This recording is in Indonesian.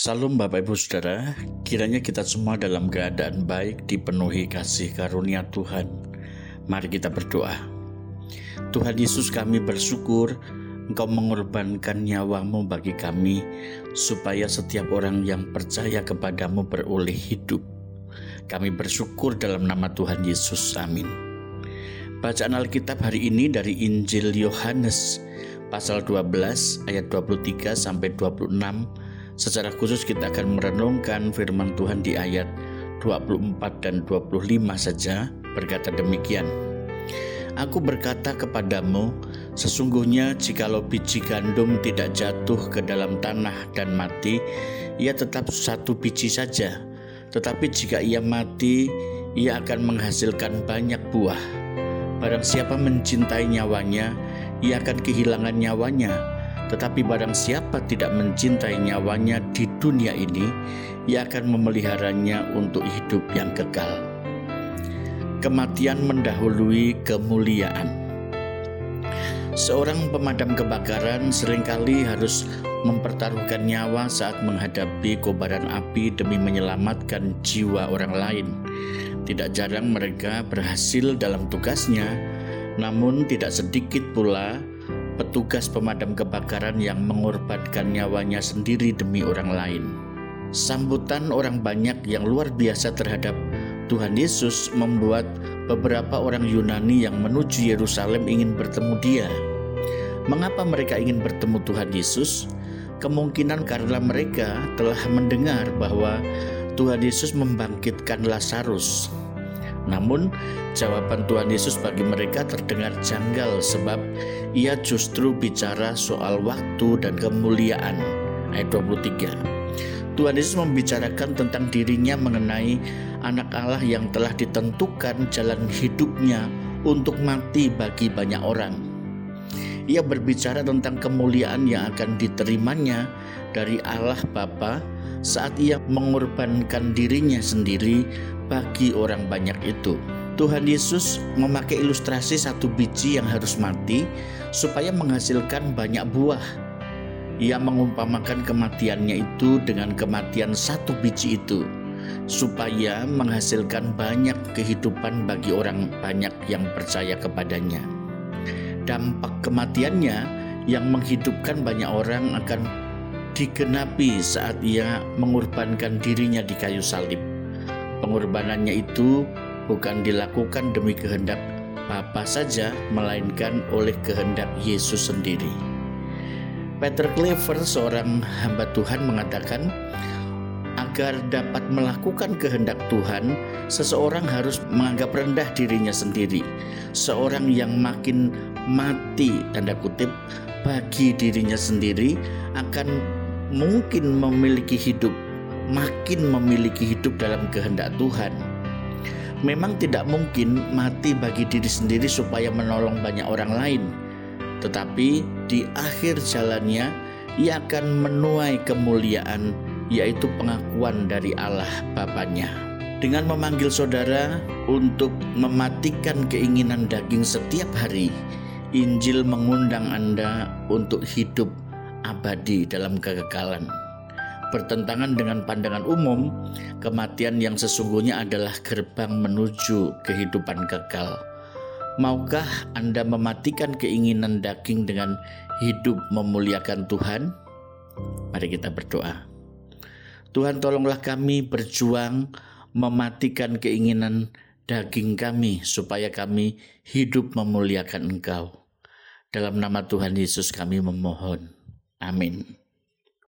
Salam Bapak Ibu Saudara, kiranya kita semua dalam keadaan baik dipenuhi kasih karunia Tuhan. Mari kita berdoa. Tuhan Yesus kami bersyukur Engkau mengorbankan nyawamu bagi kami supaya setiap orang yang percaya kepadamu beroleh hidup. Kami bersyukur dalam nama Tuhan Yesus. Amin. Bacaan Alkitab hari ini dari Injil Yohanes pasal 12 ayat 23 sampai 26. Secara khusus kita akan merenungkan firman Tuhan di ayat 24 dan 25 saja berkata demikian. Aku berkata kepadamu, sesungguhnya jikalau biji gandum tidak jatuh ke dalam tanah dan mati, ia tetap satu biji saja. Tetapi jika ia mati, ia akan menghasilkan banyak buah. Barang siapa mencintai nyawanya, ia akan kehilangan nyawanya. Tetapi barang siapa tidak mencintai nyawanya di dunia ini, ia akan memeliharanya untuk hidup yang kekal kematian mendahului kemuliaan. Seorang pemadam kebakaran sering kali harus mempertaruhkan nyawa saat menghadapi kobaran api demi menyelamatkan jiwa orang lain. Tidak jarang mereka berhasil dalam tugasnya, namun tidak sedikit pula petugas pemadam kebakaran yang mengorbankan nyawanya sendiri demi orang lain. Sambutan orang banyak yang luar biasa terhadap Tuhan Yesus membuat beberapa orang Yunani yang menuju Yerusalem ingin bertemu Dia. Mengapa mereka ingin bertemu Tuhan Yesus? Kemungkinan karena mereka telah mendengar bahwa Tuhan Yesus membangkitkan Lazarus. Namun, jawaban Tuhan Yesus bagi mereka terdengar janggal sebab ia justru bicara soal waktu dan kemuliaan. Ayat 23. Tuhan Yesus membicarakan tentang dirinya mengenai anak Allah yang telah ditentukan jalan hidupnya untuk mati bagi banyak orang. Ia berbicara tentang kemuliaan yang akan diterimanya dari Allah Bapa saat ia mengorbankan dirinya sendiri bagi orang banyak itu. Tuhan Yesus memakai ilustrasi satu biji yang harus mati supaya menghasilkan banyak buah. Ia mengumpamakan kematiannya itu dengan kematian satu biji itu supaya menghasilkan banyak kehidupan bagi orang banyak yang percaya kepadanya. Dampak kematiannya yang menghidupkan banyak orang akan digenapi saat ia mengorbankan dirinya di kayu salib. Pengorbanannya itu bukan dilakukan demi kehendak Bapa saja, melainkan oleh kehendak Yesus sendiri. Peter Clever, seorang hamba Tuhan, mengatakan, agar dapat melakukan kehendak Tuhan, seseorang harus menganggap rendah dirinya sendiri. Seorang yang makin mati, tanda kutip, bagi dirinya sendiri akan mungkin memiliki hidup, makin memiliki hidup dalam kehendak Tuhan. Memang tidak mungkin mati bagi diri sendiri supaya menolong banyak orang lain, tetapi di akhir jalannya ia akan menuai kemuliaan yaitu pengakuan dari Allah Bapaknya. Dengan memanggil saudara untuk mematikan keinginan daging setiap hari, Injil mengundang Anda untuk hidup abadi dalam kekekalan. Bertentangan dengan pandangan umum, kematian yang sesungguhnya adalah gerbang menuju kehidupan kekal. Maukah Anda mematikan keinginan daging dengan hidup memuliakan Tuhan? Mari kita berdoa. Tuhan tolonglah kami berjuang mematikan keinginan daging kami supaya kami hidup memuliakan Engkau. Dalam nama Tuhan Yesus kami memohon. Amin.